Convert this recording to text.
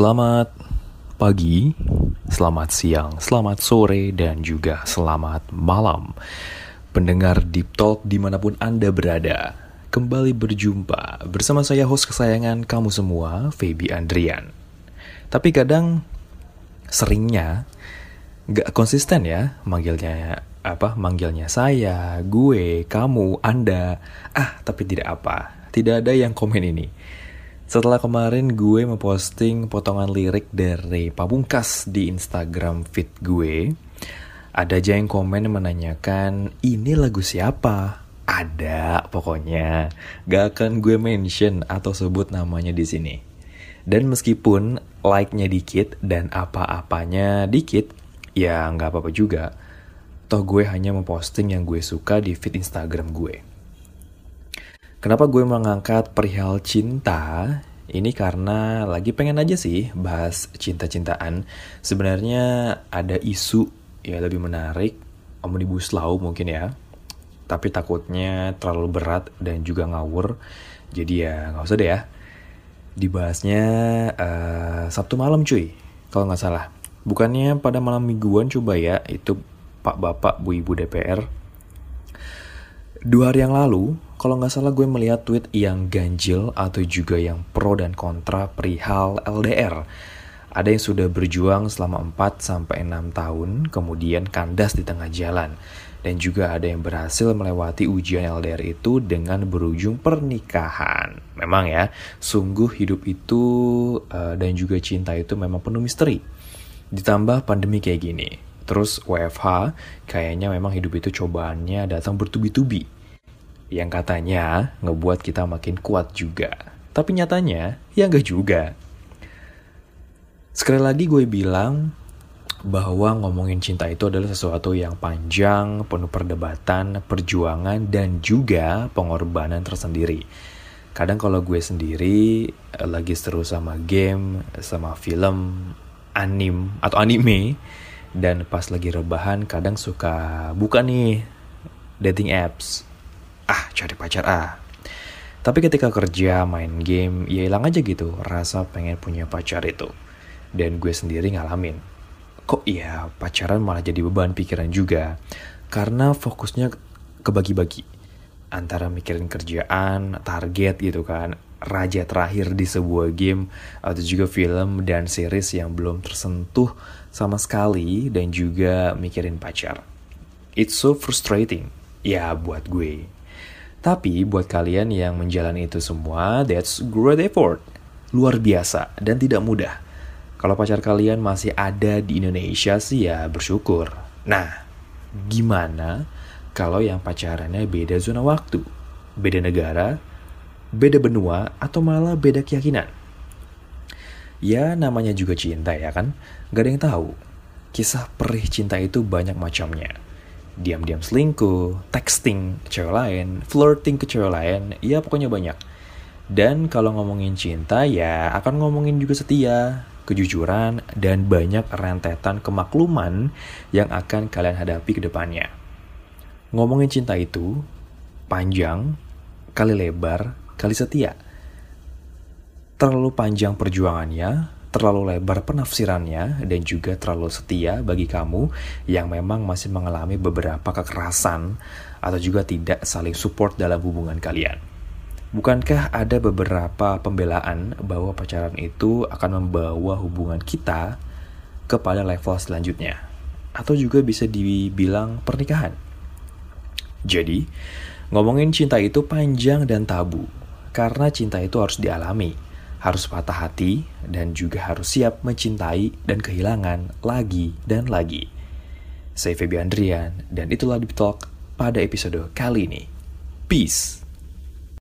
Selamat pagi, selamat siang, selamat sore, dan juga selamat malam. Pendengar Deep Talk di mana pun Anda berada, kembali berjumpa bersama saya host kesayangan kamu semua, Feby Andrian. Tapi kadang seringnya gak konsisten ya manggilnya apa manggilnya saya, gue, kamu, anda. Ah, tapi tidak apa. Tidak ada yang komen ini. Setelah kemarin gue memposting potongan lirik dari Pabungkas di Instagram feed gue, ada aja yang komen menanyakan, ini lagu siapa? Ada pokoknya, gak akan gue mention atau sebut namanya di sini. Dan meskipun like-nya dikit dan apa-apanya dikit, ya nggak apa-apa juga. Toh gue hanya memposting yang gue suka di feed Instagram gue. Kenapa gue mengangkat perihal cinta? Ini karena lagi pengen aja sih bahas cinta-cintaan. Sebenarnya ada isu ya lebih menarik, omnibus law mungkin ya. Tapi takutnya terlalu berat dan juga ngawur. Jadi ya nggak usah deh ya. Dibahasnya uh, Sabtu malam cuy, kalau nggak salah. Bukannya pada malam mingguan coba ya, itu Pak Bapak Bu Ibu DPR Dua hari yang lalu, kalau nggak salah gue melihat tweet yang ganjil atau juga yang pro dan kontra perihal LDR. Ada yang sudah berjuang selama 4 sampai 6 tahun, kemudian kandas di tengah jalan. Dan juga ada yang berhasil melewati ujian LDR itu dengan berujung pernikahan. Memang ya, sungguh hidup itu uh, dan juga cinta itu memang penuh misteri. Ditambah pandemi kayak gini, Terus WFH, kayaknya memang hidup itu cobaannya datang bertubi-tubi. Yang katanya ngebuat kita makin kuat juga. Tapi nyatanya, ya enggak juga. Sekali lagi gue bilang bahwa ngomongin cinta itu adalah sesuatu yang panjang, penuh perdebatan, perjuangan, dan juga pengorbanan tersendiri. Kadang kalau gue sendiri eh, lagi seru sama game, sama film, anim, atau anime, dan pas lagi rebahan kadang suka buka nih dating apps ah cari pacar ah tapi ketika kerja main game ya hilang aja gitu rasa pengen punya pacar itu dan gue sendiri ngalamin kok iya pacaran malah jadi beban pikiran juga karena fokusnya kebagi-bagi antara mikirin kerjaan target gitu kan raja terakhir di sebuah game atau juga film dan series yang belum tersentuh sama sekali dan juga mikirin pacar. It's so frustrating. Ya buat gue. Tapi buat kalian yang menjalani itu semua, that's great effort. Luar biasa dan tidak mudah. Kalau pacar kalian masih ada di Indonesia sih ya bersyukur. Nah, gimana kalau yang pacarannya beda zona waktu, beda negara, beda benua, atau malah beda keyakinan. Ya namanya juga cinta ya kan, gak ada yang tahu. Kisah perih cinta itu banyak macamnya. Diam-diam selingkuh, texting ke cewek lain, flirting ke cewek lain, ya pokoknya banyak. Dan kalau ngomongin cinta ya akan ngomongin juga setia, kejujuran, dan banyak rentetan kemakluman yang akan kalian hadapi ke depannya. Ngomongin cinta itu panjang, kali lebar, kali setia. Terlalu panjang perjuangannya, terlalu lebar penafsirannya, dan juga terlalu setia bagi kamu yang memang masih mengalami beberapa kekerasan atau juga tidak saling support dalam hubungan kalian. Bukankah ada beberapa pembelaan bahwa pacaran itu akan membawa hubungan kita kepada level selanjutnya? Atau juga bisa dibilang pernikahan? Jadi, ngomongin cinta itu panjang dan tabu karena cinta itu harus dialami, harus patah hati, dan juga harus siap mencintai dan kehilangan lagi dan lagi. Saya Febi Andrian, dan itulah Deep Talk pada episode kali ini. Peace!